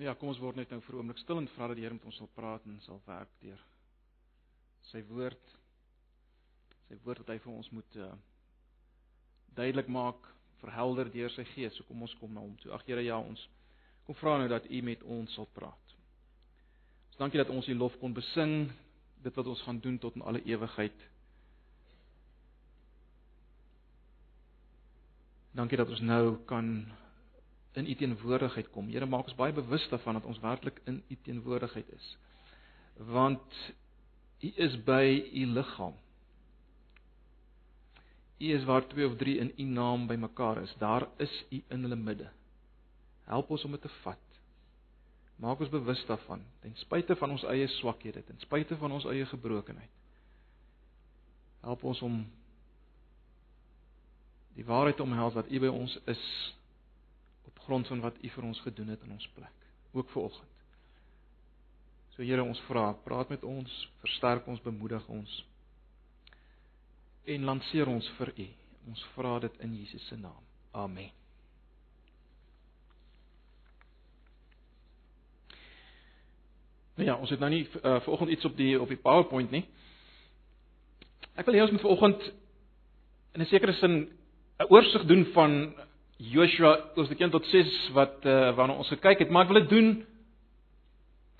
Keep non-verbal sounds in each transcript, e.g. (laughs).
Ja, kom ons word net nou vir 'n oomblik stil en vra dat die Here met ons sal praat en sal werk deur sy woord. Sy woord wat hy vir ons moet uh, duidelik maak, verhelder deur sy gees. So kom ons kom na hom toe. Ag Here, ja, ons kom vra nou dat u met ons sal praat. Ons dankie dat ons u lof kon besing, dit wat ons gaan doen tot in alle ewigheid. Dankie dat ons nou kan in u teenwoordigheid kom. Here maak ons baie bewus daarvan dat ons werklik in u teenwoordigheid is. Want u is by u liggaam. U is waar twee of drie in u naam bymekaar is. Daar is u in hulle midde. Help ons om dit te vat. Maak ons bewus daarvan, ten spyte van ons eie swakhede, ten spyte van ons eie gebrokenheid. Help ons om die waarheid omhels dat U by ons is grond van wat U vir ons gedoen het in ons plek, ook vir oggend. So Here, ons vra, praat met ons, versterk ons, bemoedig ons en lanceer ons vir U. Ons vra dit in Jesus se naam. Amen. Nou ja, ons het nou nie uh, vanoggend iets op die op die PowerPoint nie. Ek wil hê ons moet vanoggend in 'n sekere sin 'n oorsig doen van Joshua hoofstuk 1 tot 6 wat uh, waarna ons gekyk het, maar ek wil dit doen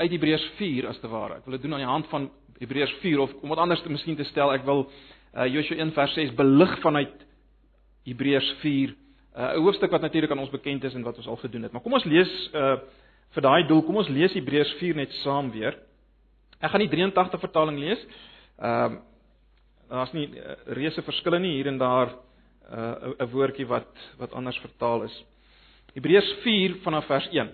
uit Hebreërs 4 as te ware. Ek wil dit doen aan die hand van Hebreërs 4 of om wat anders te miskien te stel, ek wil uh, Joshua 1 vers 6 belig vanuit Hebreërs 4, 'n uh, hoofstuk wat natuurlik aan ons bekend is en wat ons al gedoen het. Maar kom ons lees uh, vir daai doel, kom ons lees Hebreërs 4 net saam weer. Ek gaan nie 83 vertaling lees. Ehm uh, daar's nie uh, reuse verskille nie hier en daar uh 'n woordjie wat wat anders vertaal is. Hebreërs 4 vanaf vers 1.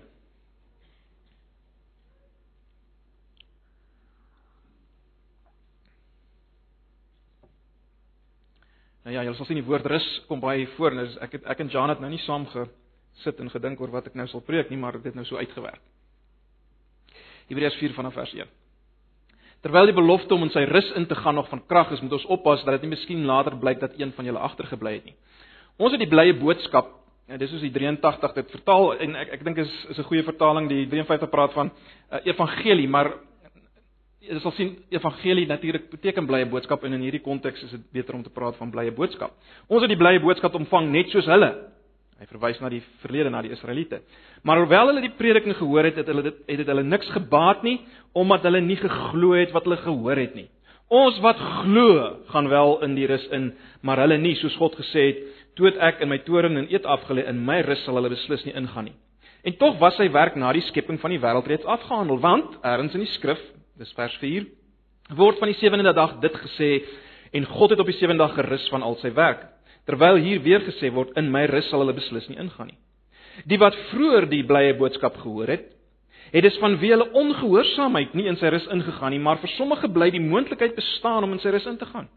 Nou ja, julle sal sien die woord rus kom baie voor en ek het ek en Jan het nou nie saam gesit en gedink oor wat ek nou sal preek nie, maar dit nou so uitgewerk. Hebreërs 4 vanaf vers 1. Terwyl die belofte om in sy rus in te gaan nog van krag is, moet ons oppas dat dit nie miskien later blyk dat een van julle agtergebly het nie. Ons het die blye boodskap, en dis soos die 83 dit vertaal en ek ek dink is is 'n goeie vertaling die 53 praat van uh, evangelie, maar jy sal sien evangelie natuurlik beteken blye boodskap en in hierdie konteks is dit beter om te praat van blye boodskap. Ons het die blye boodskap ontvang net soos hulle. Hy verwys na die verlede na die Israeliete. Maar hoewel hulle die prediking gehoor het, het hulle dit het dit hulle niks gebaat nie omdat hulle nie geglo het wat hulle gehoor het nie. Ons wat glo, gaan wel in die rus in, maar hulle nie soos God gesê het, toe ek in my toren en eet afgelê in my rus sal hulle beslis nie ingaan nie. En tog was sy werk na die skepping van die wêreld reeds afgehandel, want ergens in die skrif, dis vers 4, word van die sewende dag dit gesê en God het op die sewende dag gerus van al sy werk. Terwyl hier weer gesê word in my rus sal hulle beslis nie ingaan nie. Die wat vroeër die blye boodskap gehoor het, het dus vanweë hulle ongehoorsaamheid nie in sy rus ingegaan nie, maar vir sommige bly die moontlikheid bestaan om in sy rus in te gaan.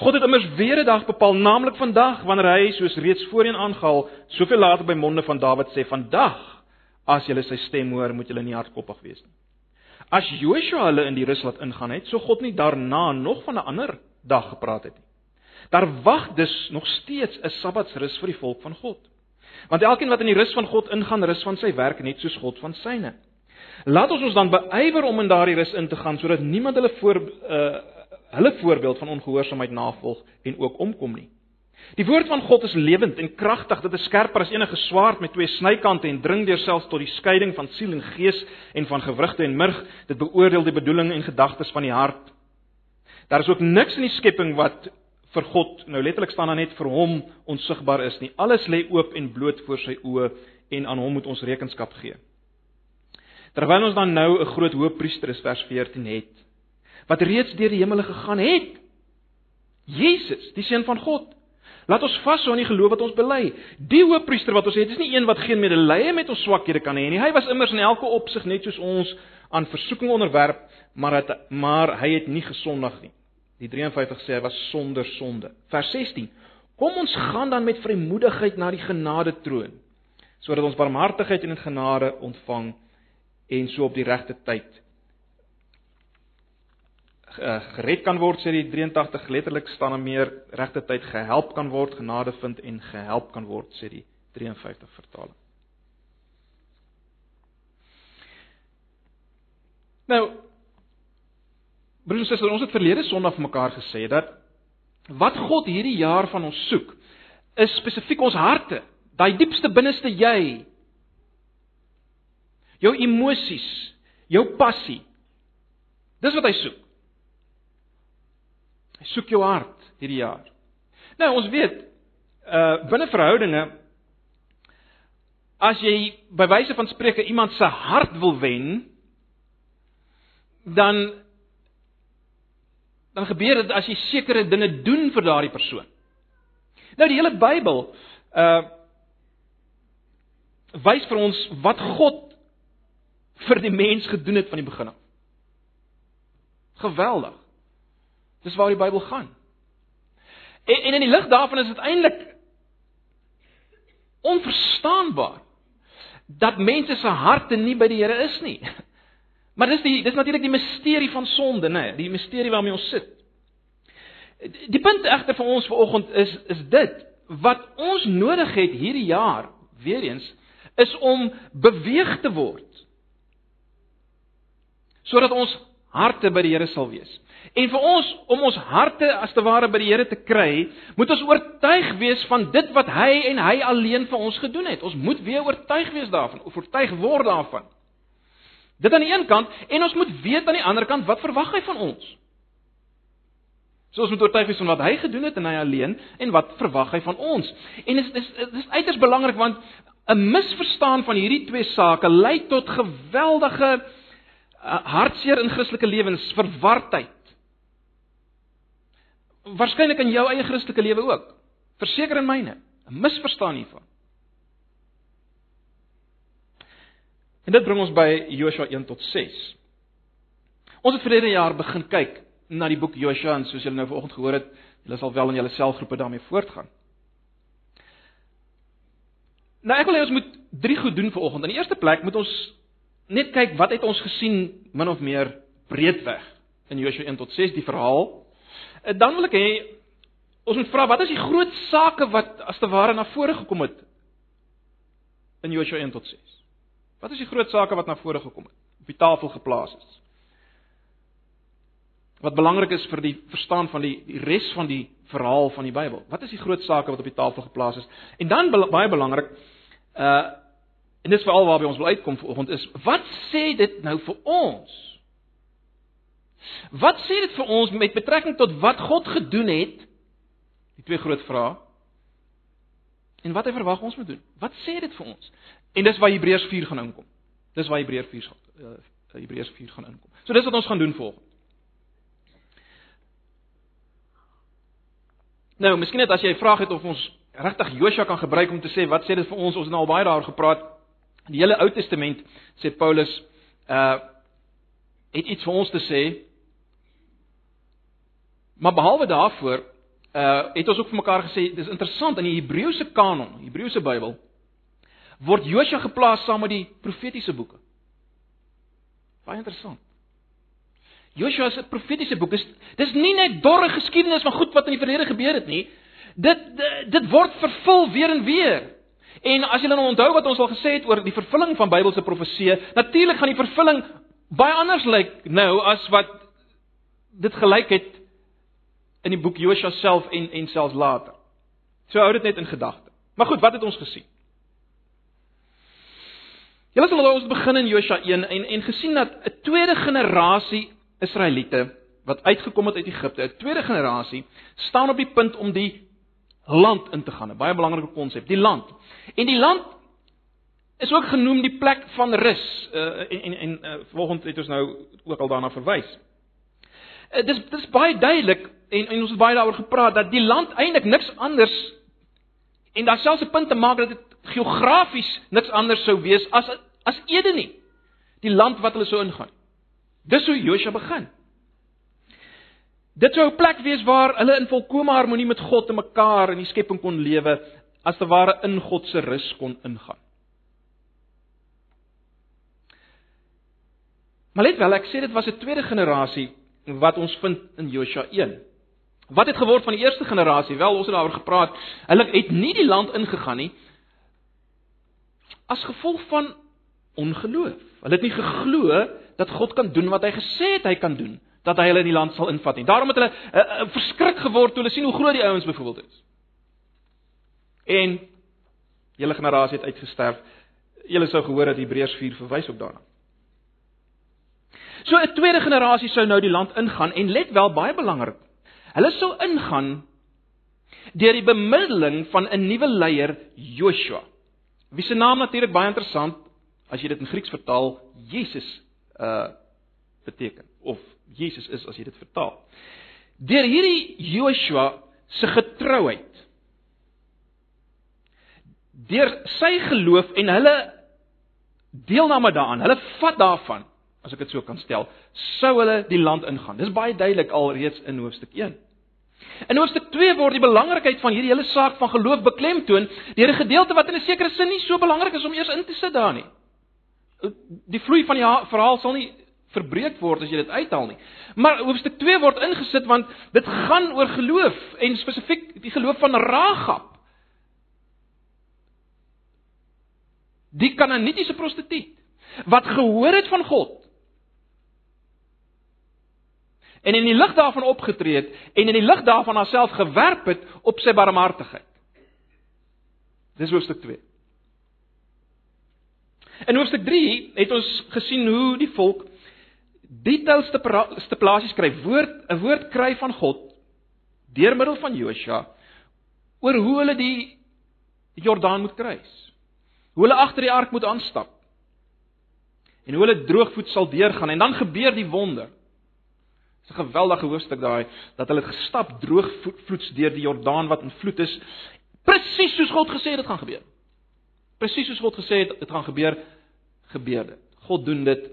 God het immers weer 'n dag bepaal, naamlik vandag, wanneer hy soos reeds voorheen aangehaal, soveel later by monde van Dawid sê: "Vandag, as julle sy stem hoor, moet julle nie hardkoppig wees nie." As Joshua hulle in die rus laat ingaan het, so God nie daarna nog van 'n ander dag gepraat het nie. Daar wag dus nog steeds 'n Sabbatsrus vir die volk van God. Want elkeen wat in die rus van God ingaan, rus van sy werk net soos God van syne. Laat ons ons dan beywer om in daardie rus in te gaan sodat niemand hulle voor uh hulle voorbeeld van ongehoorsaamheid navolg en ook omkom nie. Die woord van God is lewend en kragtig, dit is skerper as enige swaard met twee snykante en dring deur selfs tot die skeiding van siel en gees en van gewrigte en murg. Dit beoordeel die bedoeling en gedagtes van die hart. Daar is ook niks in die skepping wat vir God nou letterlik staan daar net vir hom onsigbaar is nie. Alles lê oop en bloot voor sy oë en aan hom moet ons rekenskap gee. Terwyl ons dan nou 'n groot hoëpriester is vers 14 het wat reeds deur die hemele gegaan het. Jesus, die seun van God. Laat ons vashou aan die geloof wat ons bely. Die hoëpriester wat ons het, is nie een wat geen medelee met ons swakhede kan hê nie. Hy was immers in elke opsig net soos ons aan versoeking onderwerp, maar het, maar hy het nie gesondig nie. Die 53 sê hy was sonder sonde. Vers 16. Kom ons gaan dan met vrymoedigheid na die genade troon sodat ons barmhartigheid en genade ontvang en so op die regte tyd eh, gered kan word sê die 83 letterlik staan daar meer regte tyd gehelp kan word genade vind en gehelp kan word sê die 53 vertaling Nou broers en susters, ons het verlede Sondag mekaar gesê dat wat God hierdie jaar van ons soek, is spesifiek ons harte, daai diepste binneste jy. Jou emosies, jou passie. Dis wat hy soek. Hy soek jou hart hierdie jaar. Nou ons weet uh binne verhoudinge as jy by wyse van spreuke iemand se hart wil wen, dan dan gebeur dit as jy sekere dinge doen vir daardie persoon. Nou die hele Bybel uh wys vir ons wat God vir die mens gedoen het van die begin af. Geweldig. Dis waar die Bybel gaan. En, en in die lig daarvan is dit eintlik onverstaanbaar dat mense se harte nie by die Here is nie. Maar dis die dis natuurlik die misterie van sonde, nê, die misterie waarmee ons sit. Die punt egter vir ons vanoggend is is dit wat ons nodig het hierdie jaar, weer eens, is om beweeg te word sodat ons harte by die Here sal wees. En vir ons om ons harte as te ware by die Here te kry, moet ons oortuig wees van dit wat hy en hy alleen vir ons gedoen het. Ons moet weer oortuig wees daarvan, of oortuig word daarvan. Dit aan die een kant en ons moet weet aan die ander kant wat verwag hy van ons? So ons moet oortuig wees van wat hy gedoen het en hy alleen en wat verwag hy van ons? En dit is dit is uiters belangrik want 'n misverstaan van hierdie twee sake lei tot geweldige uh, hartseer in Christelike lewens, verwardheid. Waarskynlik in jou eie Christelike lewe ook. Verseker in myne, 'n misverstaan hiervan. En dit bring ons by Joshua 1 tot 6. Ons het verlede jaar begin kyk na die boek Joshua en soos julle nou vanoggend gehoor het, julle sal wel in julle selfgroepe daarmee voortgaan. Nou ek wil hê ons moet drie goed doen vanoggend. In die eerste plek moet ons net kyk wat het ons gesien min of meer breedweg in Joshua 1 tot 6 die verhaal. Dan wil ek hê ons moet vra wat is die groot sake wat as te ware na vore gekom het in Joshua 1 tot 6. Wat is die groot sake wat na vore gekom het? Op die tafel geplaas is. Wat belangrik is vir die verstaan van die die res van die verhaal van die Bybel. Wat is die groot sake wat op die tafel geplaas is? En dan baie belangrik uh En dis veral waarby ons wil uitkom vanoggend is, wat sê dit nou vir ons? Wat sê dit vir ons met betrekking tot wat God gedoen het? Die twee groot vrae. En wat hy verwag ons moet doen? Wat sê dit vir ons? En dis waar Hebreërs 4 gaan inkom. Dis waar Hebreërs 4 uh, Hebreërs 4 gaan inkom. So dis wat ons gaan doen volgens. Nou, miskien net as jy 'n vraag het of ons regtig Joshua kan gebruik om te sê wat sê dit vir ons? Ons het nou al baie daaroor gepraat. Die hele Ou Testament sê Paulus uh het iets vir ons te sê. Maar behalwe daarvoor uh het ons ook vir mekaar gesê dis interessant in die Hebreëse kanon, Hebreëse Bybel word Josua geplaas saam met die profetiese boeke. Baie interessant. Joshua se profetiese boek is dis nie net dorre geskiedenis van goed wat in die verlede gebeur het nie. Dit dit, dit word vervul weer en weer. En as julle nou onthou wat ons al gesê het oor die vervulling van Bybelse profeseë, natuurlik gaan die vervulling baie anders lyk nou as wat dit gelyk het in die boek Josua self en en selfs later. So hou dit net in gedagte. Maar goed, wat het ons gesien? Julle sal ons begin in Josua 1 en en gesien dat 'n tweede generasie Israeliete wat uitgekom het uit Egipte, 'n tweede generasie staan op die punt om die land in te gaan. 'n Baie belangrike konsep, die land. En die land is ook genoem die plek van rus. Uh, en en en uh, volgens het ons nou ook al daarna verwys. Uh, dis dis baie duidelik en en ons het baie daaroor gepraat dat die land eintlik niks anders en daar selfs 'n punt te maak dat dit geografies niks anders sou wees as as Ede nie. Die land wat hulle sou ingaan. Dis hoe Josua begin. Dit sou 'n plek wees waar hulle in volkomme harmonie met God en mekaar in die skepping kon lewe as te ware in God se rus kon ingaan. Maar let wel, ek sê dit was 'n tweede generasie wat ons vind in Josua 1. Wat het geword van die eerste generasie? Wel, ons het daaroor gepraat. Hulle het nie die land ingegaan nie as gevolg van ongeloof. Hulle het nie geglo dat God kan doen wat hy gesê het hy kan doen, dat hy hulle in die land sal invat nie. Daarom het hulle uh, uh, verskrik geword toe hulle sien hoe groot die ouens byvoorbeeld is. En hele generasie het uitgesterf. Julle sou gehoor dat Hebreërs 4 verwys ook daarna. So 'n tweede generasie sou nou die land ingaan en let wel baie belangrik. Hulle sou ingaan deur die bemiddeling van 'n nuwe leier, Joshua. Wie se naam natuurlik baie interessant as jy dit in Grieks vertaal, Jesus uh beteken of Jesus is as jy dit vertaal. Deur hierdie Joshua se getrouheid deur sy geloof en hulle deelname daaraan, hulle vat daarvan as ek dit so kan stel, sou hulle die land ingaan. Dis baie duidelik alreeds in hoofstuk 1. In hoofstuk 2 word die belangrikheid van hierdie hele saak van geloof beklemtoon deur 'n gedeelte wat in 'n sekere sin nie so belangrik is om eers in te sit daar nie. Die vloei van die verhaal sal nie verbreek word as jy dit uithaal nie. Maar hoofstuk 2 word ingesit want dit gaan oor geloof en spesifiek die geloof van Ragab. Die Kanaanitiese prostituut wat gehoor het van God en in die lig daarvan opgetree het en in die lig daarvan haarself gewerp het op sy barmhartigheid. Dis hoofstuk 2. In hoofstuk 3 het ons gesien hoe die volk details te plasies skryf, woord 'n woord kry van God deur middel van Josua oor hoe hulle die Jordaan moet kruis. Hoe hulle agter die ark moet aanstap. En hoe hulle droogvoet sal deurgaan en dan gebeur die wonder. Dis 'n geweldige hoofstuk daai dat hulle gestap droog vloeds deur die Jordaan wat in vloed is, presies soos God gesê het dit gaan gebeur. Presies soos God gesê het dit gaan gebeur, gebeur dit. God doen dit.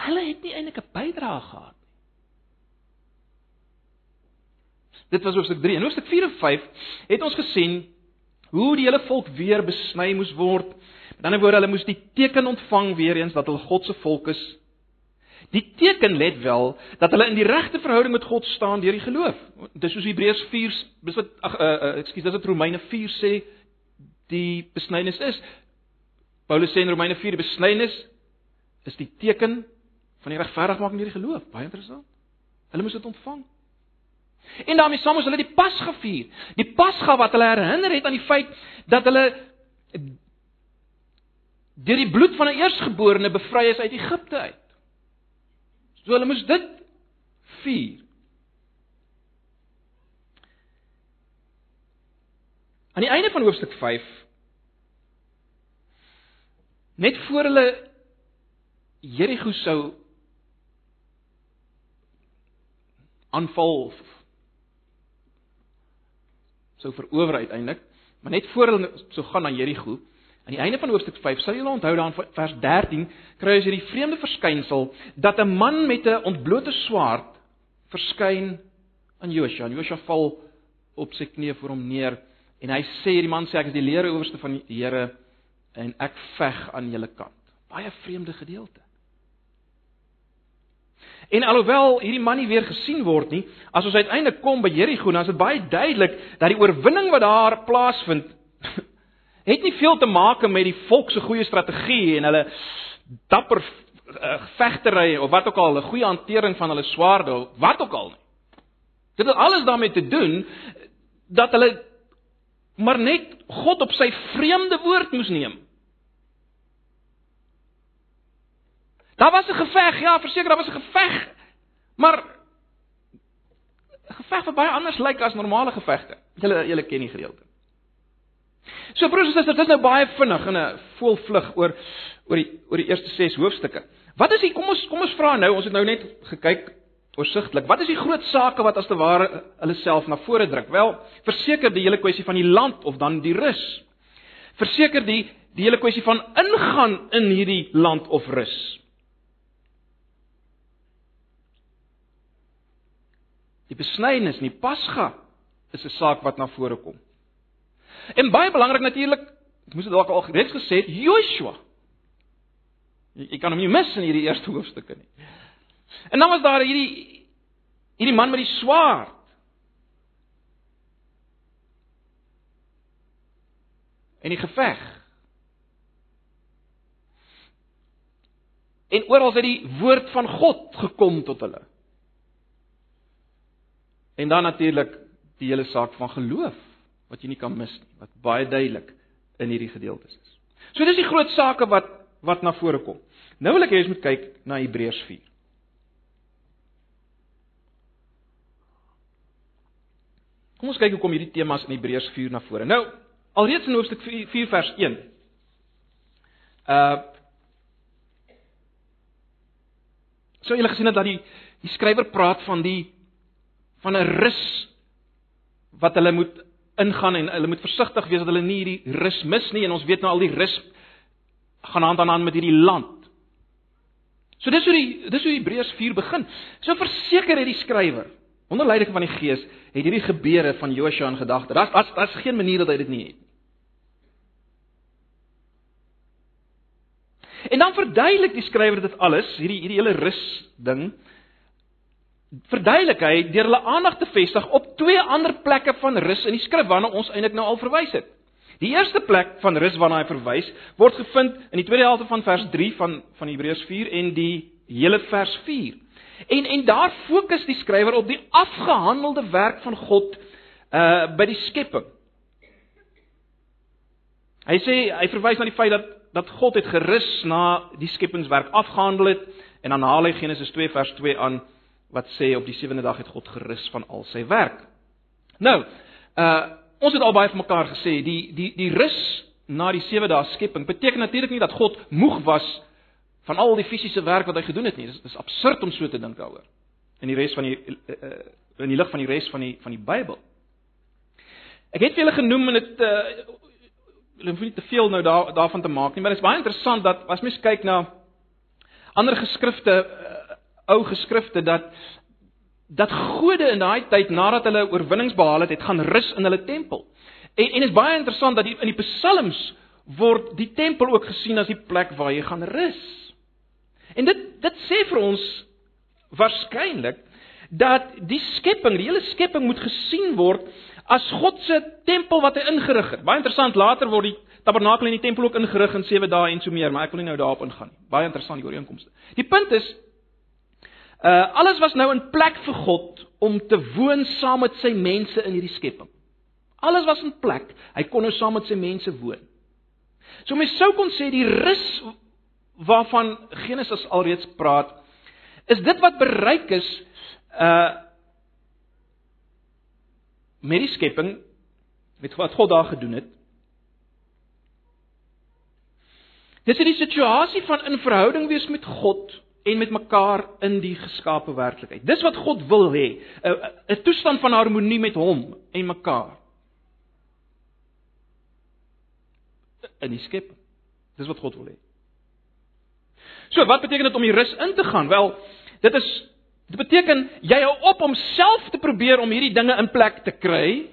Hulle het nie eintlik 'n bydrae gehad nie. Dit was hoofstuk 3 en hoofstuk 4 en 5 het ons gesien hoe die hele volk weer besny moes word. Met ander woorde, hulle moes die teken ontvang weer eens dat hulle God se volk is Die teken let wel dat hulle in die regte verhouding met God staan deur die geloof. Dis soos Hebreërs 4, dis wat ag uh, uh, ekskuus, dis wat Romeine 4 sê die besnydenis is. Paulus sê in Romeine 4 die besnydenis is die teken van die regverdigmaking deur die geloof. Baie interessant. Hulle moes dit ontvang. En daarmee saam moes hulle die Pasga vier. Die Pasga wat hulle herinner het aan die feit dat hulle deur die bloed van 'n eersgeborene bevry is uit Egipte uit. So hulle moes dit vier. Aan die einde van hoofstuk 5 net voor hulle Jerigo sou aanval sou verower uiteindelik, maar net voor hulle sou gaan na Jerigo, Aan die einde van hoofstuk 5 sal julle onthou dan vers 13 kry ons hierdie vreemde verskynsel dat 'n man met 'n ontblote swaard verskyn aan Josua. Josua val op sy knieë voor hom neer en hy sê hierdie man sê ek is die leeroowerste van die Here en ek veg aan julle kant. Baie vreemde gedeelte. En alhoewel hierdie man nie weer gesien word nie, as ons uiteindelik kom by Jerigo, dan is dit baie duidelik dat die oorwinning wat daar plaasvind (laughs) het nie veel te maak met die volk se goeie strategie en hulle dapper uh, vegtery of wat ook al, 'n goeie hantering van hulle swaarde of wat ook al nie. Dit het alles daarmee te doen dat hulle maar net God op sy vreemde woord moes neem. Daar was 'n geveg, ja, verseker daar was 'n geveg. Maar geveg wat baie anders lyk as normale gevegte. Julle julle ken die gedeelte. So broers en susters, dit is nou baie vinnig in 'n volvlug oor oor die oor die eerste 6 hoofstukke. Wat is die kom ons kom ons vra nou, ons het nou net gekyk oorsigtelik. Wat is die groot sake wat as te ware hulle self na vore druk? Wel, verseker die hele kwessie van die land of dan die rus. Verseker die die hele kwessie van ingaan in hierdie land of rus. Die besnydenis, die Pasga is 'n saak wat na vore kom. En baie belangrik natuurlik, ek moes dit dalk al reeds gesê het, Joshua. Jy, jy kan hom nie mis in hierdie eerste hoofstukke nie. En dan was daar hierdie hierdie man met die swaard. En die geveg. En oral het die woord van God gekom tot hulle. En dan natuurlik die hele saak van geloof wat jy nie kan mis nie, wat baie duidelik in hierdie gedeeltes is. So dis die groot sake wat wat na vore kom. Nou wil ek hê jy moet kyk na Hebreërs 4. Kom ons kyk hoe kom hierdie temas in Hebreërs 4 na vore. Nou, alreeds in hoofstuk 4, 4 vers 1. Uh So julle gesien het dat die die skrywer praat van die van 'n rus wat hulle moet ingaan en hulle moet versigtig wees dat hulle nie hierdie rus mis nie en ons weet nou al die rus gaan hand aan hand met hierdie land. So dis hoe die dis hoe Hebreërs 4 begin. So verseker het die skrywer onder leiding van die Gees het hierdie gebeure van Joshua in gedagte. Daar's daar's daar's geen manier dat hy dit nie het nie. En dan verduidelik die skrywer dit alles, hierdie hierdie hele rus ding. Verduidelik hy deur hulle aandag te vestig op twee ander plekke van rus in die skrif waarna ons eintlik nou al verwys het. Die eerste plek van rus waarna hy verwys, word gevind in die tweede helfte van vers 3 van van Hebreërs 4 en die hele vers 4. En en daar fokus die skrywer op die afgehandelde werk van God uh by die skepping. Hy sê hy verwys na die feit dat dat God het gerus na die skepingswerk afgehandel het en dan haal hy Genesis 2 vers 2 aan wat sê op die sewende dag het God gerus van al sy werk. Nou, uh ons het al baie vir mekaar gesê, die die die rus na die sewe dae skepping beteken natuurlik nie dat God moeg was van al die fisiese werk wat hy gedoen het nie. Dis dis absurd om so te dink daaroor. In die res van die uh, in die lig van die res van die van die Bybel. Ek het julle genoem en dit uh hulle hoef nie te veel nou daar daarvan te maak nie, maar dit is baie interessant dat as mens kyk na ander geskrifte uh, ou geskrifte dat dat gode in daai tyd nadat hulle oorwinnings behaal het, het gaan rus in hulle tempel. En en is baie interessant dat die, in die psalms word die tempel ook gesien as die plek waar jy gaan rus. En dit dit sê vir ons waarskynlik dat die skepping, die hele skepping moet gesien word as God se tempel wat hy ingerig het. Baie interessant, later word die tabernakel en die tempel ook ingerig in 7 dae en so meer, maar ek wil nie nou daarop ingaan nie. Baie interessant die ooreenkomste. Die punt is Uh alles was nou in plek vir God om te woon saam met sy mense in hierdie skepping. Alles was in plek. Hy kon nou saam met sy mense woon. So mens sou kon sê die rus waarvan Genesis alreeds praat, is dit wat bereik is uh met die skepping met wat God daar gedoen het. Dis 'n situasie van in verhouding wees met God en met mekaar in die geskape werklikheid. Dis wat God wil hê, 'n 'n toestand van harmonie met hom en mekaar. In die skep. Dis wat God wil hê. So, wat beteken dit om die rus in te gaan? Wel, dit is dit beteken jy hou op om self te probeer om hierdie dinge in plek te kry.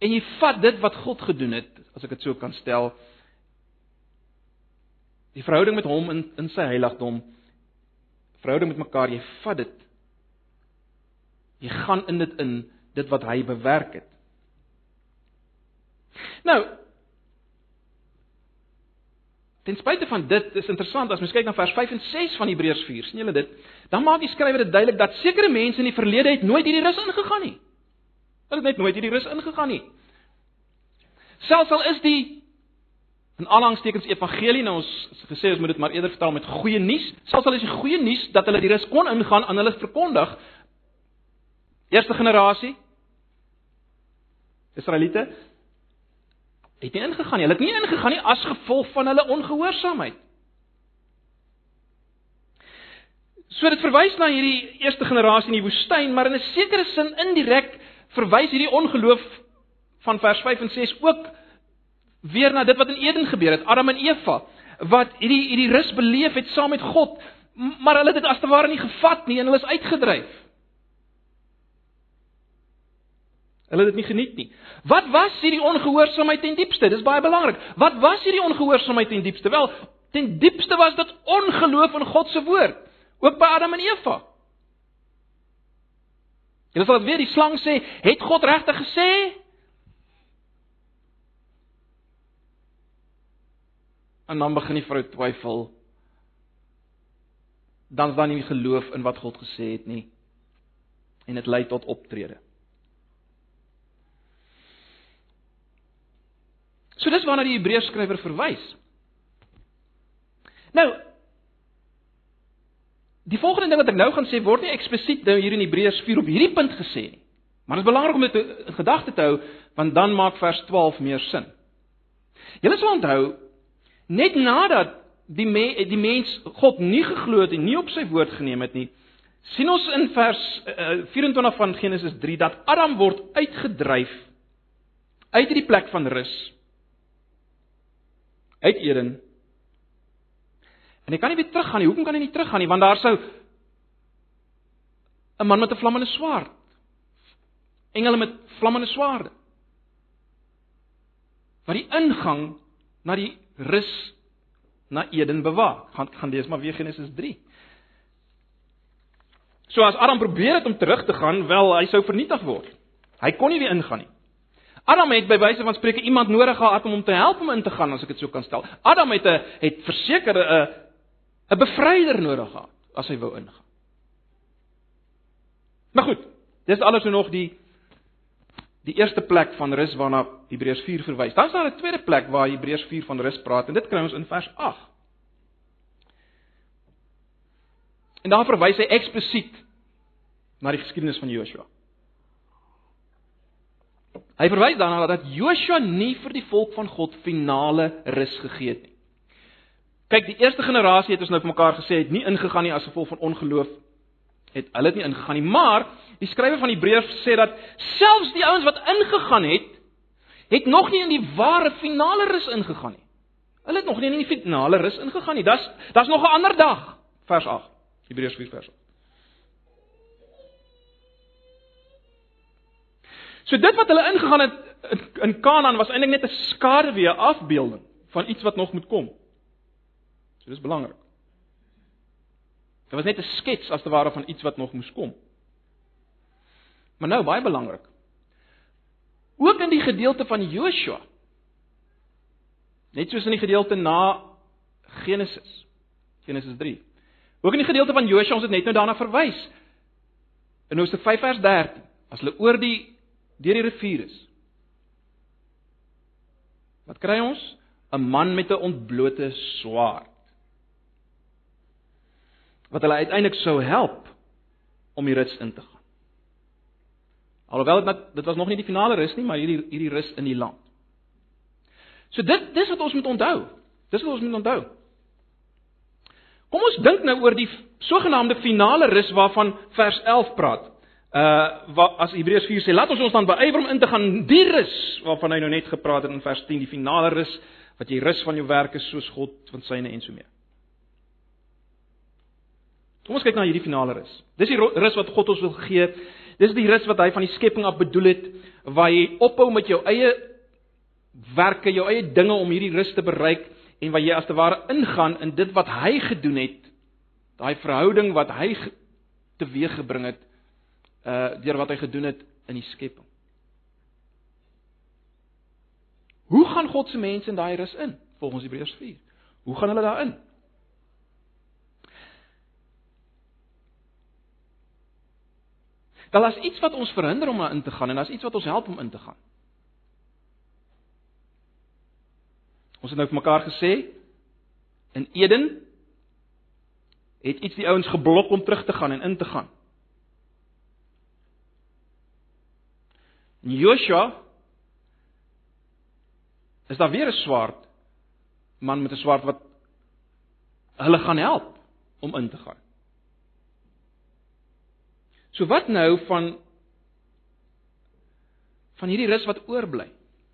En jy vat dit wat God gedoen het, as ek dit so kan stel, Die verhouding met hom in in sy heiligdom. Verhouding met mekaar, jy vat dit. Jy gaan in dit in, dit wat hy bewerk het. Nou Ten spyte van dit, is interessant as mens kyk na vers 5 en 6 van Hebreërs 4, sien julle dit? Dan maak die skrywer dit duidelik dat sekere mense in die verlede het nooit hierdie rus ingegaan nie. Hulle het net nooit hierdie rus ingegaan nie. Selfs al is die In aanhalingstekens evangelie nou ons gesê ons moet dit maar eerder vertaal met goeie nuus. Selfs al is die goeie nuus dat hulle die rus kon ingaan aan hulle verkondig. Eerste generasie Israeliete het nie ingegaan nie. Hulle het nie ingegaan nie as gevolg van hulle ongehoorsaamheid. So dit verwys na hierdie eerste generasie in die woestyn, maar in 'n sekere sin indirek verwys hierdie ongeloof van vers 5 en 6 ook weer na dit wat in Eden gebeur het, Adam en Eva, wat hierdie hierdie rus beleef het saam met God, maar hulle het dit as te ware nie gevat nie en hulle is uitgedryf. Hulle het dit nie geniet nie. Wat was hierdie ongehoorsaamheid ten diepste? Dis baie belangrik. Wat was hierdie ongehoorsaamheid ten diepste? Wel, ten diepste was dit ongeloof in God se woord, ook by Adam en Eva. En as wat weer die slang sê, het God regtig gesê? En dan begin die vrou twyfel. Dan is daar nie geloof in wat God gesê het nie. En dit lei tot optrede. So dis waarna die Hebreërs skrywer verwys. Nou Die volgende ding wat ek nou gaan sê word nie eksplisiet nou hier in Hebreërs 4 op hierdie punt gesê nie. Maar dit is belangrik om dit in gedagte te hou want dan maak vers 12 meer sin. Julle sal onthou net nadat die me, die mens God nie geglo het en nie op sy woord geneem het nie, sien ons in vers uh, eh, 24 van Genesis 3 dat Adam word uitgedryf uit hierdie plek van rus uit Eden. En hy kan nie weer teruggaan nie. Hoekom kan hy nie teruggaan nie? Want daar sou 'n man met 'n vlammende swaard. Engele met vlammende swaarde. Wat die ingang na die rus na Eden bewaak. Gaan gaan lees maar weer Genesis 3. So as Adam probeer het om terug te gaan, wel hy sou vernietig word. Hy kon nie weer ingaan nie. Adam het by wyse van spreuke iemand nodig gehad om hom te help om in te gaan as ek dit so kan stel. Adam het 'n het verseker 'n 'n bevryder nodig gehad as hy wou ingaan. Maar goed, dis alles nog die die eerste plek van rus waarna Hebreërs 4 verwys. Dan is daar 'n tweede plek waar Hebreërs 4 van rus praat en dit kry ons in vers 8. En daar verwys hy eksplisiet na die geskiedenis van Joshua. Hy verwys daarna dat Joshua nie vir die volk van God finale rus gegee het nie. Kyk, die eerste generasie het ons nou vir mekaar gesê het nie ingegaan nie as gevolg van ongeloof het hulle het nie ingegaan nie, maar die skrywer van Hebreërs sê dat selfs die ouens wat ingegaan het, het nog nie in die ware finale rus ingegaan nie. Hulle het nog nie in die finale rus ingegaan nie. Das das nog 'n ander dag, vers 8. Hebreërs 4 vers 8. So dit wat hulle ingegaan het in Kanaan was eintlik net 'n skaduwee afbeelding van iets wat nog moet kom. So dis belangrik. Dit was net 'n skets as te ware van iets wat nog moes kom. Maar nou baie belangrik. Ook in die gedeelte van Joshua. Net soos in die gedeelte na Genesis. Genesis 3. Ook in die gedeelte van Joshua ons het net nou daarna verwys. In Hoofstuk 5 vers 13, as hulle oor die deur die rivier is. Wat kry ons? 'n Man met 'n ontblote swaard. Wat hulle uiteindelik sou help om die rus in te gaan. Alhoewel dit dit was nog nie die finale rus nie, maar hierdie hierdie rus in die land. So dit dis wat ons moet onthou. Dis wat ons moet onthou. Kom ons dink nou oor die sogenaamde finale rus waarvan vers 11 praat uh wat as Hebreërs 4 sê, laat ons ons dan beywer om in te gaan die rus waarvan hy nou net gepraat het in vers 10, die finale rus wat jy rus van jou werke soos God van syne en so meer. Kom ons kyk na hierdie finale rus. Dis die rus wat God ons wil gee. Dis die rus wat hy van die skepping af bedoel het waar jy ophou met jou eie werke, jou eie dinge om hierdie rus te bereik en waar jy as te ware ingaan in dit wat hy gedoen het. Daai verhouding wat hy teweeggebring het uh deur wat hy gedoen het in die skepping. Hoe gaan God se mense in daai rus in volgens Hebreërs 4? Hoe gaan hulle daarin? Daar is iets wat ons verhinder om daarin te gaan en daar's iets wat ons help om in te gaan. Ons het nou vir mekaar gesê in Eden het iets die ouens geblok om terug te gaan en in te gaan. In Joshua is daar weer 'n swart man met 'n swart wat hulle gaan help om in te gaan. So wat nou van van hierdie rus wat oorbly?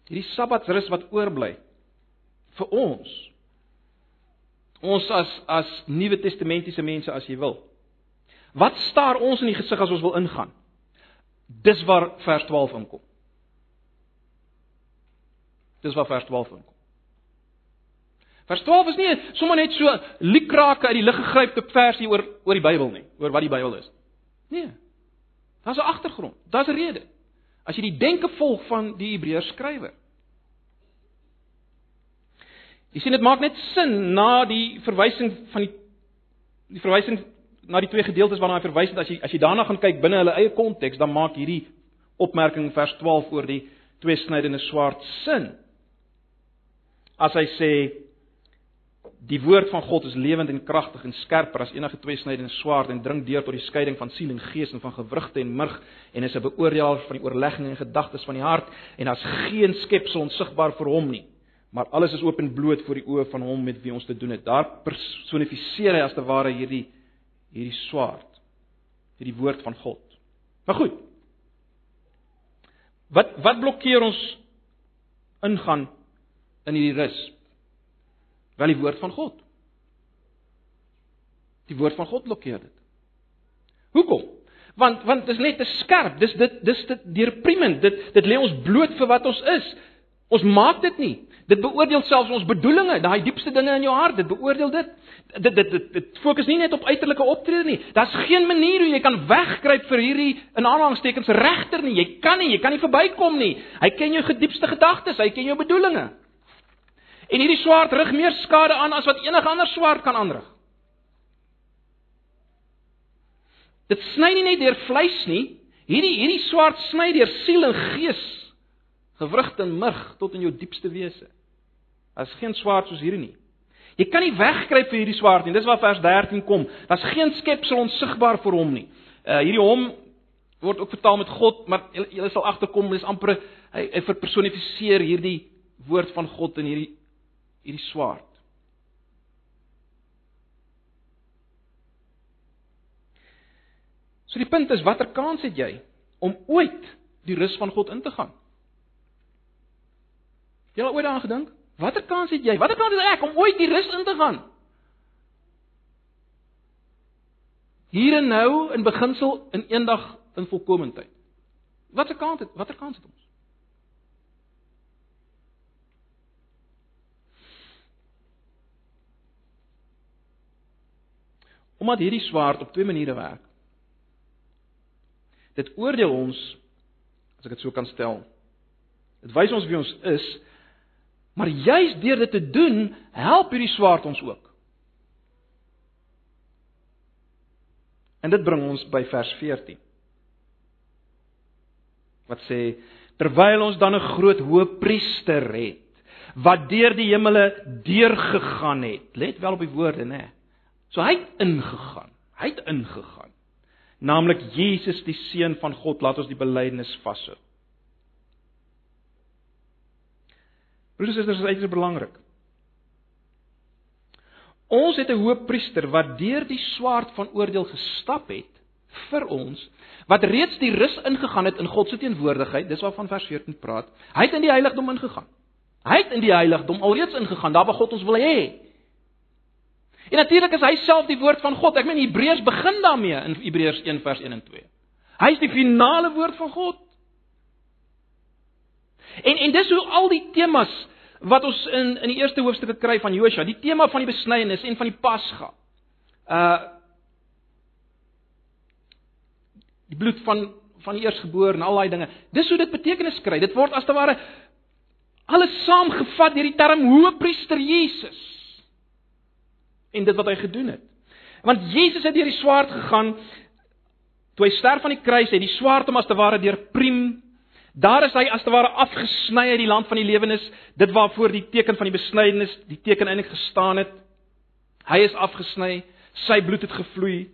Hierdie Sabbatsrus wat oorbly vir ons. Ons as as Nuwe Testamentiese mense as jy wil. Wat staar ons in die gesig as ons wil ingaan? Dis waar vers 12 inkom. Dis waar vers 12 inkom. Vers 12 is nie sommer net so liekrake uit die lug gegrypte versie oor oor die Bybel nie, oor wat die Bybel is. Nee. Daar's 'n agtergrond, daar's 'n rede. As jy die denke volg van die Hebreërs skrywer. Jy sien dit maak net sin na die verwysing van die die verwysing na die twee gedeeltes waarna hy verwys het as jy as jy daarna gaan kyk binne hulle eie konteks dan maak hierdie opmerking vers 12 oor die twee snydende swaard sin. As hy sê die woord van God is lewend en kragtig en skerper as enige twee snydende swaard en dring deur tot die skeiding van siel en gees en van gewrigte en murg en is 'n beoordelaar van die oorlegging en gedagtes van die hart en daar's geen skepsel onsigbaar vir hom nie maar alles is oop en bloot voor die oë van hom met wie ons te doen het. Daar personifiseer hy as te ware hierdie hierdie swaard, hierdie woord van God. Maar goed. Wat wat blokkeer ons ingaan in hierdie rus? Wel die woord van God. Die woord van God blokkeer dit. Hoekom? Want want dit is net te skerp. Dis dit dis dit deurpriemend. Dit dit lê ons bloot vir wat ons is. Ons maak dit nie. Dit beoordeel selfs ons bedoelings, daai diepste dinge in jou hart, dit beoordeel dit. Dit dit dit, dit fokus nie net op uiterlike optrede nie. Daar's geen manier hoe jy kan wegkruip vir hierdie in aanhalingstekens regter nie. Jy kan nie, jy kan nie verbykom nie. Hy ken jou diepste gedagtes, hy ken jou bedoelings. En hierdie swaard rig meer skade aan as wat enige ander swaard kan aanrig. Dit sny nie net deur vleis nie. Hierdie hierdie swaard sny deur siel en gees gewrigte en murg tot in jou diepste wese. Daar's geen swaard soos hierdie nie. Jy kan nie wegkruip vir hierdie swaard nie. Dis waar vers 13 kom. Daar's geen skepsel onsigbaar vir hom nie. Uh hierdie hom word ook vertaal met God, maar jy sal agterkom dis amper hy, hy verpersonifiseer hierdie woord van God in hierdie hierdie swaard. So die punt is watter kans het jy om ooit die rus van God in te gaan? Jy al ooit daaraan gedink? Watter kans het jy? Watter kans het ek om ooit die rus in te gaan? Hier en nou in beginsel in eendag in volkomendheid. Watter kans het watter kans het ons? Omdat hierdie swaard op twee maniere werk. Dit oordeel ons as ek dit so kan stel. Dit wys ons wie ons is Maar juis deur dit te doen, help hierdie swaard ons ook. En dit bring ons by vers 14. Wat sê terwyl ons dan 'n groot hoëpriester het wat deur die hemele deurgegaan het. Let wel op die woorde, né? So hy het ingegaan. Hy het ingegaan. Naamlik Jesus die seun van God, laat ons die belydenis vashou. Broers en susters, dit is uiters belangrik. Ons het 'n hoëpriester wat deur die swaard van oordeel gestap het vir ons, wat reeds die rus ingegaan het in God se teenwoordigheid, dis waarvan vers 14 praat. Hy het in die heiligdom ingegaan. Hy het in die heiligdom alreeds ingegaan, daar waar God ons wil hê. En natuurlik is hy self die woord van God. Ek meen Hebreërs begin daarmee in Hebreërs 1 vers 1 en 2. Hy is die finale woord van God. En en dis hoe al die temas wat ons in in die eerste hoofstuk kry van Josua, die tema van die besnydenis en van die Pasga. Uh die bloed van van die eersgebore en al daai dinge. Dis hoe dit betekenis kry. Dit word as te ware alles saamgevat deur die term Hoëpriester Jesus. En dit wat hy gedoen het. Want Jesus het deur die swaard gegaan toe hy sterf aan die kruis, het die swaard hom as te ware deur priem Daar is hy as te ware afgesny uit die land van die lewenis, dit waarvoor die teken van die besnydenis, die teken eintlik gestaan het. Hy is afgesny, sy bloed het gevloei.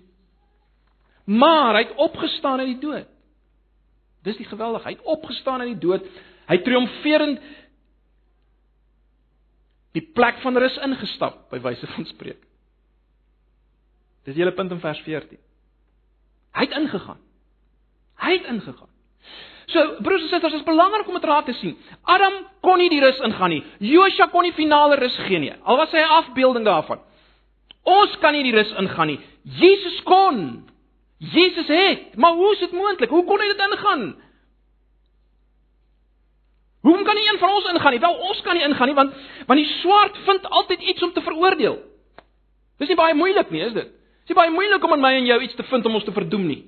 Maar hy het opgestaan uit die dood. Dis die geweldig, hy het opgestaan uit die dood. Hy triomferend die plek van rus ingestap by wyse van spreek. Dis die hele punt in vers 14. Hy het ingegaan. Hy het ingegaan. So broers en susters, dit is belangrik om dit raak te sien. Adam kon nie die rus ingaan nie. Josua kon nie finale rus gee nie. Al was hy 'n afbeelding daarvan. Ons kan nie die rus ingaan nie. Jesus kon. Jesus het. Maar hoe is dit moontlik? Hoe kon hy dit ingaan? Hoe kan nie een van ons ingaan nie? Wel, ons kan nie ingaan nie want want die swaard vind altyd iets om te veroordeel. Dis nie baie moeilik nie, is dit? Dis nie baie moeilik om in my en jou iets te vind om ons te verdoem nie.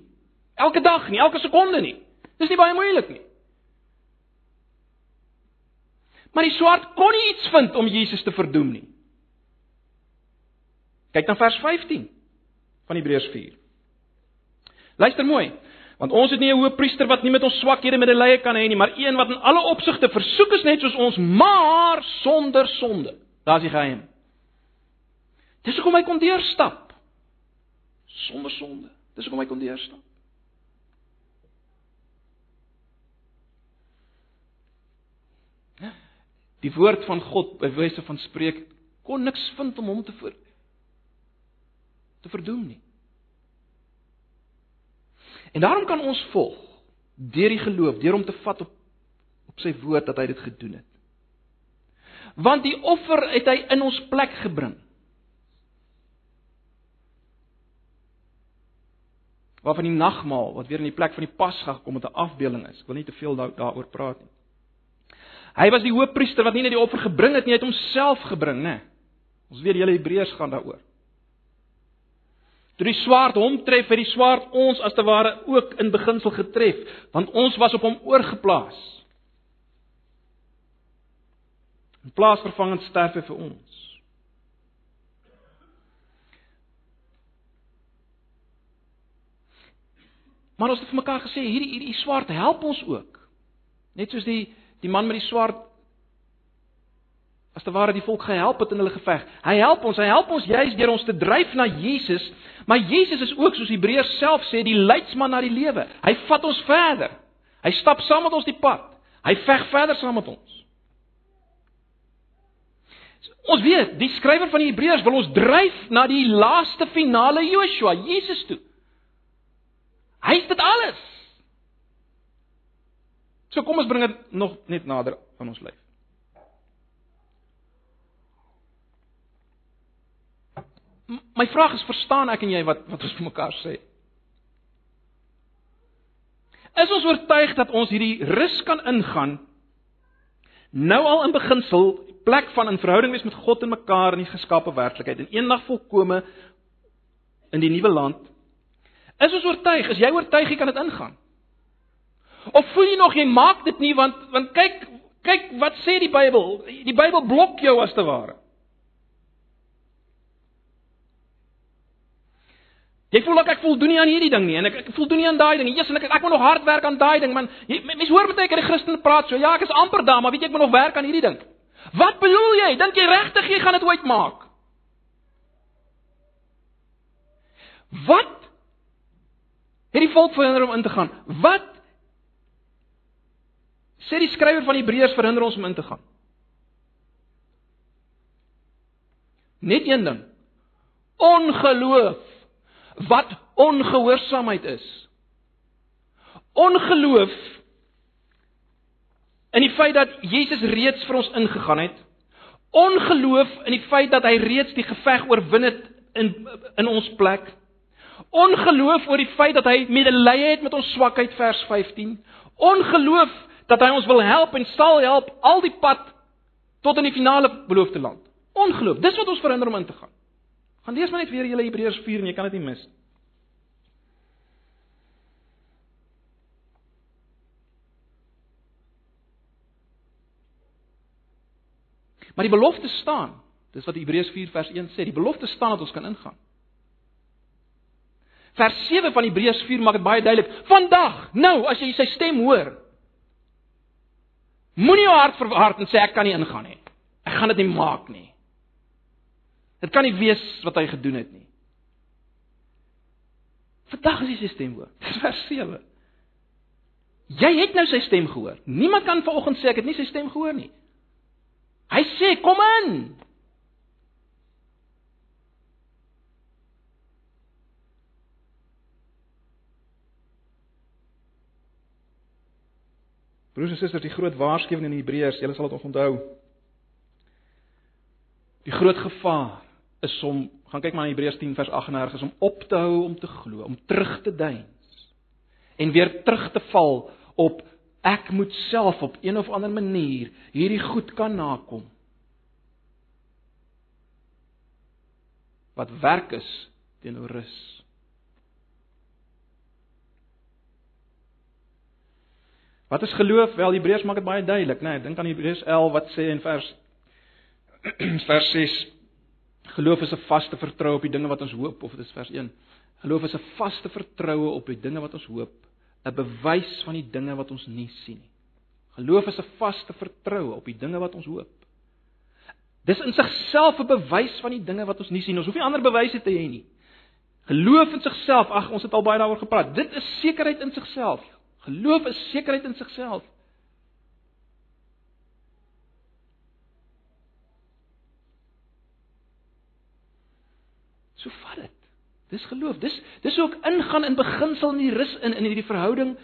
Elke dag nie, elke sekonde nie. Dis nie baie moeilik nie. Maar die swaard kon nie iets vind om Jesus te verdoem nie. Kyk dan vers 15 van Hebreërs 4. Luister mooi, want ons het nie 'n hoëpriester wat nie met ons swakhede medelee kan hê nie, maar een wat in alle opsigte versoek is net soos ons, maar sonder sonde. Daar's die geheim. Dis hoekom hy kon deurstap sonder sonde. Dis hoekom hy kon deurstap. Die woord van God by wyse van spreek kon niks vind om hom te ver te verdoem nie. En daarom kan ons volg deur die geloof, deur om te vat op op sy woord dat hy dit gedoen het. Want die offer het hy in ons plek gebring. Waarvan die nagmaal wat weer in die plek van die Pasga gekom het 'n afbeeling is. Ek wil nie te veel daaroor praat nie. Hy was die hoofpriester wat nie net die offer gebring het nie, hy het homself gebring, né? Ons weet hele Hebreërs gaan daaroor. Toe die swaard hom tref, het die swaard ons as te ware ook in beginsel getref, want ons was op hom oorgeplaas. In plaas vervangend sterf hy vir ons. Maar ons het vir mekaar gesê hierdie hierdie swaard help ons ook. Net soos die die man met die swaard as te ware die volk gehelp het in hulle geveg. Hy help ons, hy help ons juis deur ons te dryf na Jesus, maar Jesus is ook soos Hebreërs self sê, die leidsman na die lewe. Hy vat ons verder. Hy stap saam met ons die pad. Hy veg verder saam met ons. Ons weet, die skrywer van die Hebreërs wil ons dryf na die laaste finale Joshua, Jesus toe. Hy het dit alles. So kom ons bring dit nog net nader aan ons lyf. My vraag is verstaan ek en jy wat wat ons vir mekaar sê? Is ons oortuig dat ons hierdie rus kan ingaan nou al in beginsel plek van in verhouding wees met God en mekaar in die geskape werklikheid en eendag volkome in die nuwe land? Is ons oortuig? Is jy oortuig jy kan dit ingaan? Of voel jy nog jy maak dit nie want want kyk kyk wat sê die Bybel? Die Bybel blok jou as te ware. Jy voel ek voldoen nie aan hierdie ding nie en ek ek voldoen nie aan daai ding nie. Jesus en ek ek moet nog hard werk aan daai ding man. Mense hoor baie keer die Christene praat so. Ja, ek is amper daar, maar weet jy ek moet nog werk aan hierdie ding. Wat bedoel jy? Dink jy regtig jy gaan dit ooit maak? Wat het die volk verhinder om in te gaan? Wat sê die skrywer van Hebreërs verhinder ons om in te gaan? Net een ding. Ongeloof wat ongehoorsaamheid is. Ongeloof in die feit dat Jesus reeds vir ons ingegaan het. Ongeloof in die feit dat hy reeds die geveg oorwin het in in ons plek. Ongeloof oor die feit dat hy medelee het met ons swakheid vers 15. Ongeloof dat hy ons wil help en sal help al die pad tot in die finale beloofde land. Ongeloof, dis wat ons verhinder om in te gaan. Gaan lees maar net weer julle Hebreërs 4 en jy kan dit nie mis nie. Maar die belofte staan. Dis wat Hebreërs 4 vers 1 sê. Die belofte staan dat ons kan ingaan. Vers 7 van Hebreërs 4 maak dit baie duidelik. Vandag, nou as jy sy stem hoor, moenie jou hart verhard en sê ek kan nie ingaan nie. Ek gaan dit nie maak nie. Dit kan nie wees wat hy gedoen het nie. Vandag is sy stem hoor. Dis vers 7. Jy het nou sy stem gehoor. Niemand kan vanoggend sê ek het nie sy stem gehoor nie. Hy sê kom in. Broers en susters, die groot waarskuwing in Hebreërs, julle sal dit onthou. Die groot gevaar is om gaan kyk maar na Hebreërs 10 vers 38 is om op te hou om te glo, om terug te deins en weer terug te val op ek moet self op een of ander manier hierdie goed kan nakom. Wat werk is teenoor rus. Wat is geloof? Wel Hebreërs maak dit baie duidelik, né? Nee, Dink aan Hebreërs 11 wat sê in vers (clears throat) vers 6 Geloof is 'n vaste vertroue op die dinge wat ons hoop of dit is vers 1. Geloof is 'n vaste vertroue op die dinge wat ons hoop, 'n bewys van die dinge wat ons nie sien nie. Geloof is 'n vaste vertroue op die dinge wat ons hoop. Dis in sigself 'n bewys van die dinge wat ons nie sien. Ons hoef nie ander bewyse te hê nie. Geloof in sigself, ag ons het al baie daaroor gepraat. Dit is sekerheid in sigself. Geloof is sekerheid in sigself. So vat dit. Dis geloof. Dis dis ook ingaan in beginsel in die rus in in hierdie verhouding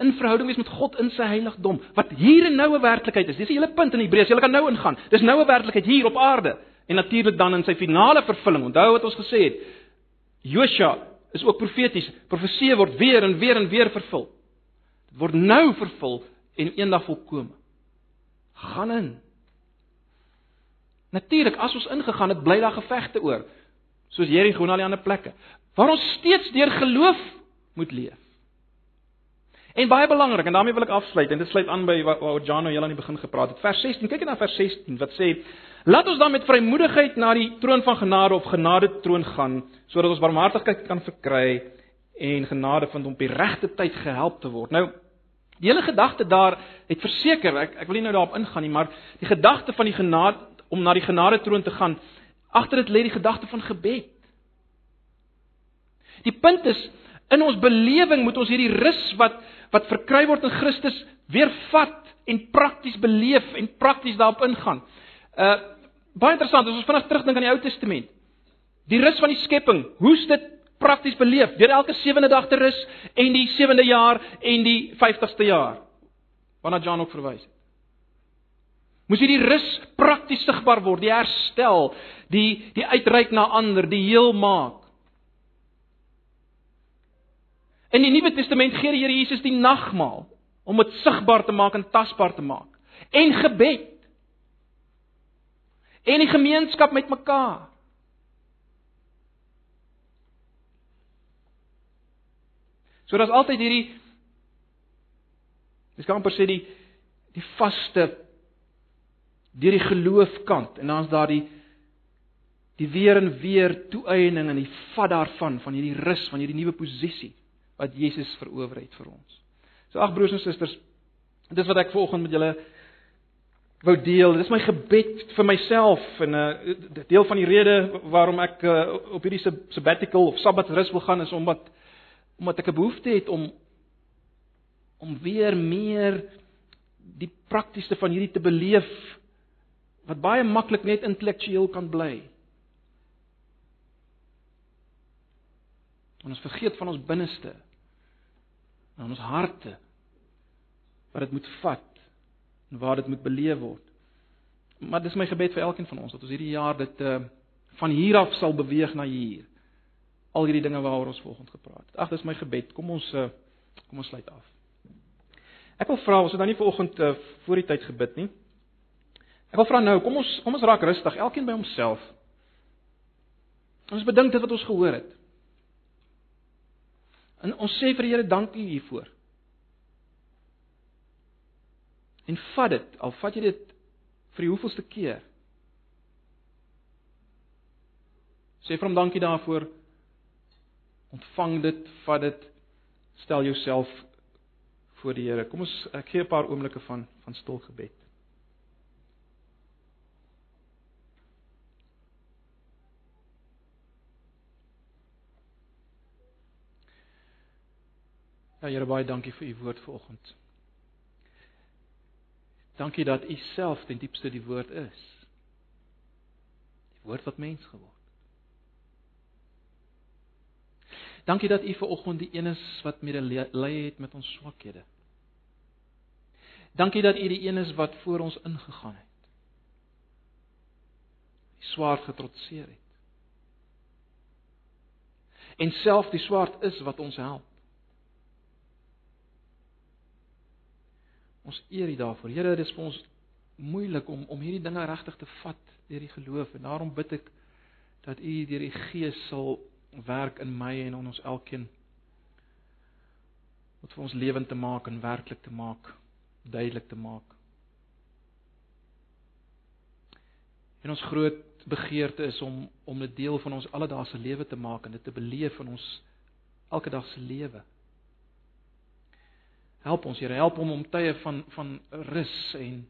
in verhouding wees met God in sy heiligdom wat hier en nou 'n werklikheid is. Dis die hele punt in Hebreërs. Jy kan nou ingaan. Dis nou 'n werklikheid hier op aarde en natuurlik dan in sy finale vervulling. Onthou wat ons gesê het. Josua is ook profeties. Profeseë word weer en weer en weer vervul. Dit word nou vervul en eendag volkome. Gaan in. Natuurlik as ons ingegaan het, bly daar gevegte oor soos Jericho en al die ander plekke waar ons steeds deur geloof moet leef. En baie belangrik en daarmee wil ek afsluit en dit sluit aan by wat nou heel aan die begin gepraat het. Vers 16, kyk net na vers 16 wat sê: "Laat ons dan met vrymoedigheid na die troon van genade of genade troon gaan, sodat ons barmhartigheid kan verkry en genade vind om op die regte tyd gehelp te word." Nou Die hele gedagte daar het verseker, ek ek wil nie nou daarop ingaan nie, maar die gedagte van die genade om na die genade troon te gaan Agter dit lê die gedagte van gebed. Die punt is in ons belewing moet ons hierdie rus wat wat verkry word in Christus weer vat en prakties beleef en prakties daarop ingaan. Uh baie interessant, as ons vinnig terugdink aan die Ou Testament. Die rus van die skepping, hoe's dit prakties beleef? Deur elke sewende dag te rus en die sewende jaar en die 50ste jaar. Waarna John ook verwys het. Moes hierdie rus prakties sigbaar word, die herstel, die die uitreik na ander, die heel maak. In die Nuwe Testament gee die Here Jesus die nagmaal om dit sigbaar te maak en tasbaar te maak. En gebed. En die gemeenskap met mekaar. So daar's altyd hierdie Dis kan amper sê die die vaste deur die geloofkant en dan's daar die die weer en weer toeëning en die vat daarvan van hierdie rus van hierdie nuwe posisie wat Jesus verower het vir ons. So ag broers en susters, dis wat ek vanoggend met julle wou deel. Dis my gebed vir myself en 'n uh, eh, deel van die rede waarom ek uh, op hierdie sabbatical of sabbatrus wil gaan is omdat omdat ek 'n behoefte het om om weer meer die praktiese van hierdie te beleef wat baie maklik net intellektueel kan bly. En ons vergeet van ons binneste. En ons harte wat dit moet vat en waar dit moet beleef word. Maar dis my gebed vir elkeen van ons dat ons hierdie jaar dit uh van hier af sal beweeg na hier. Al hierdie dinge waaroor ons volgens gepraat het. Ag, dis my gebed. Kom ons uh kom ons sluit af. Ek wil vra, ons het dan nie vanoggend uh voor die tyd gebid nie. Ek wil vra nou, kom ons kom ons raak rustig, elkeen by homself. Ons bedink dit wat ons gehoor het. En ons sê vir die Here dankie hiervoor. En vat dit, al vat jy dit vir die hoeveelste keer. Sê vir hom dankie daarvoor. Ontvang dit, vat dit, stel jouself voor die Here. Kom ons ek gee 'n paar oomblikke van van stil gebed. Ja Here baie dankie vir u woord vanoggend. Dankie dat u self ten diepste die woord is. Die woord wat mens geword. Dankie dat u vanoggend die een is wat medelee het met ons swakhede. Dankie dat u die een is wat voor ons ingegaan het. Die swaard getrotseer het. En self die swaard is wat ons help. Ons eer U daarvoor. Here, dit is vir ons moeilik om om hierdie dinge regtig te vat deur die geloof en daarom bid ek dat U deur die Gees sal werk in my en in ons elkeen wat vir ons lewend te maak en werklik te maak, duidelik te maak. En ons groot begeerte is om om dit deel van ons alledaagse lewe te maak en dit te beleef in ons elke dag se lewe. Help ons, Here, help hom om tye van van rus en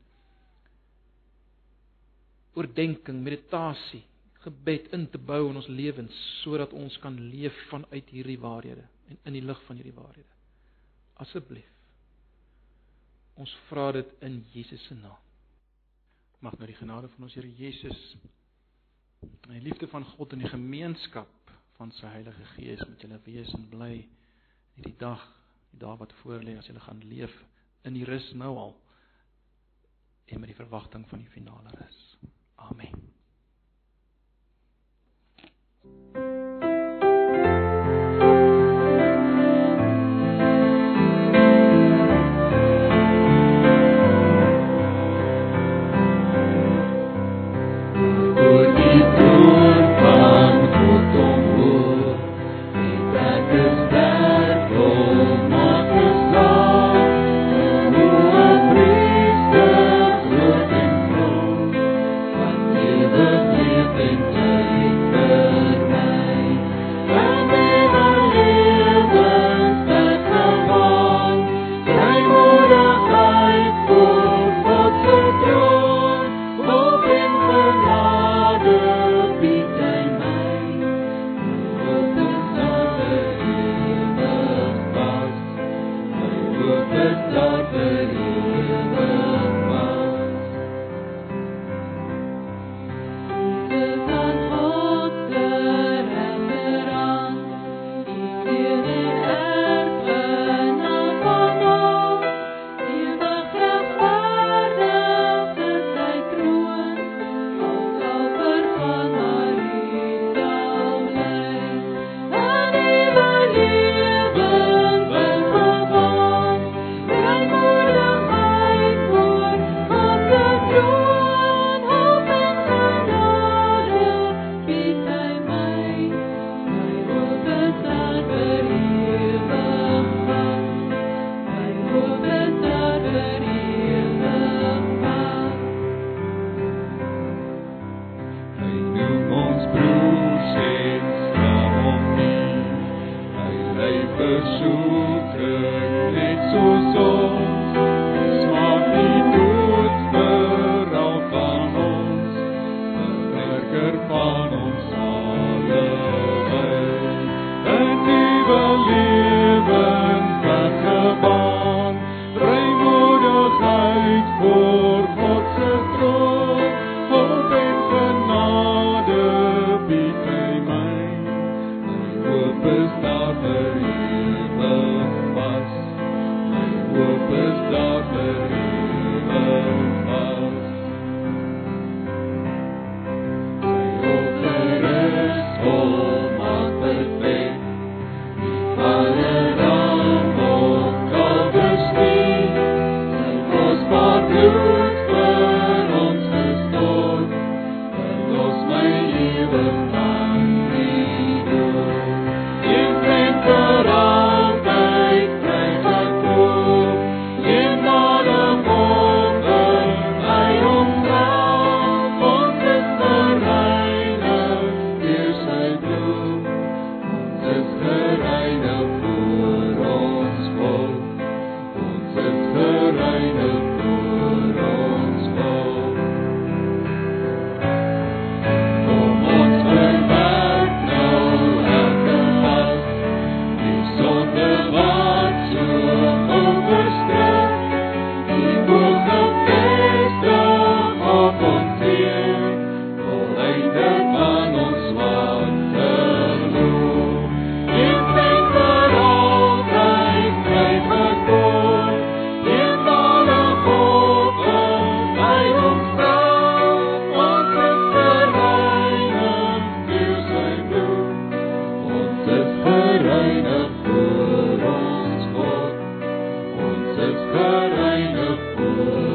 oordeenking, meditasie, gebed in te bou in ons lewens sodat ons kan leef vanuit hierdie waarhede en in die lig van hierdie waarhede. Asseblief. Ons vra dit in Jesus se naam. Mag nou die genade van ons Here Jesus en die liefde van God en die gemeenskap van sy Heilige Gees met julle wees en bly hierdie dag, die dag wat voorlê as julle gaan leef in die rus nou al en met die verwagting van die finale rus. Amen. pursue das Kareiner Fuß.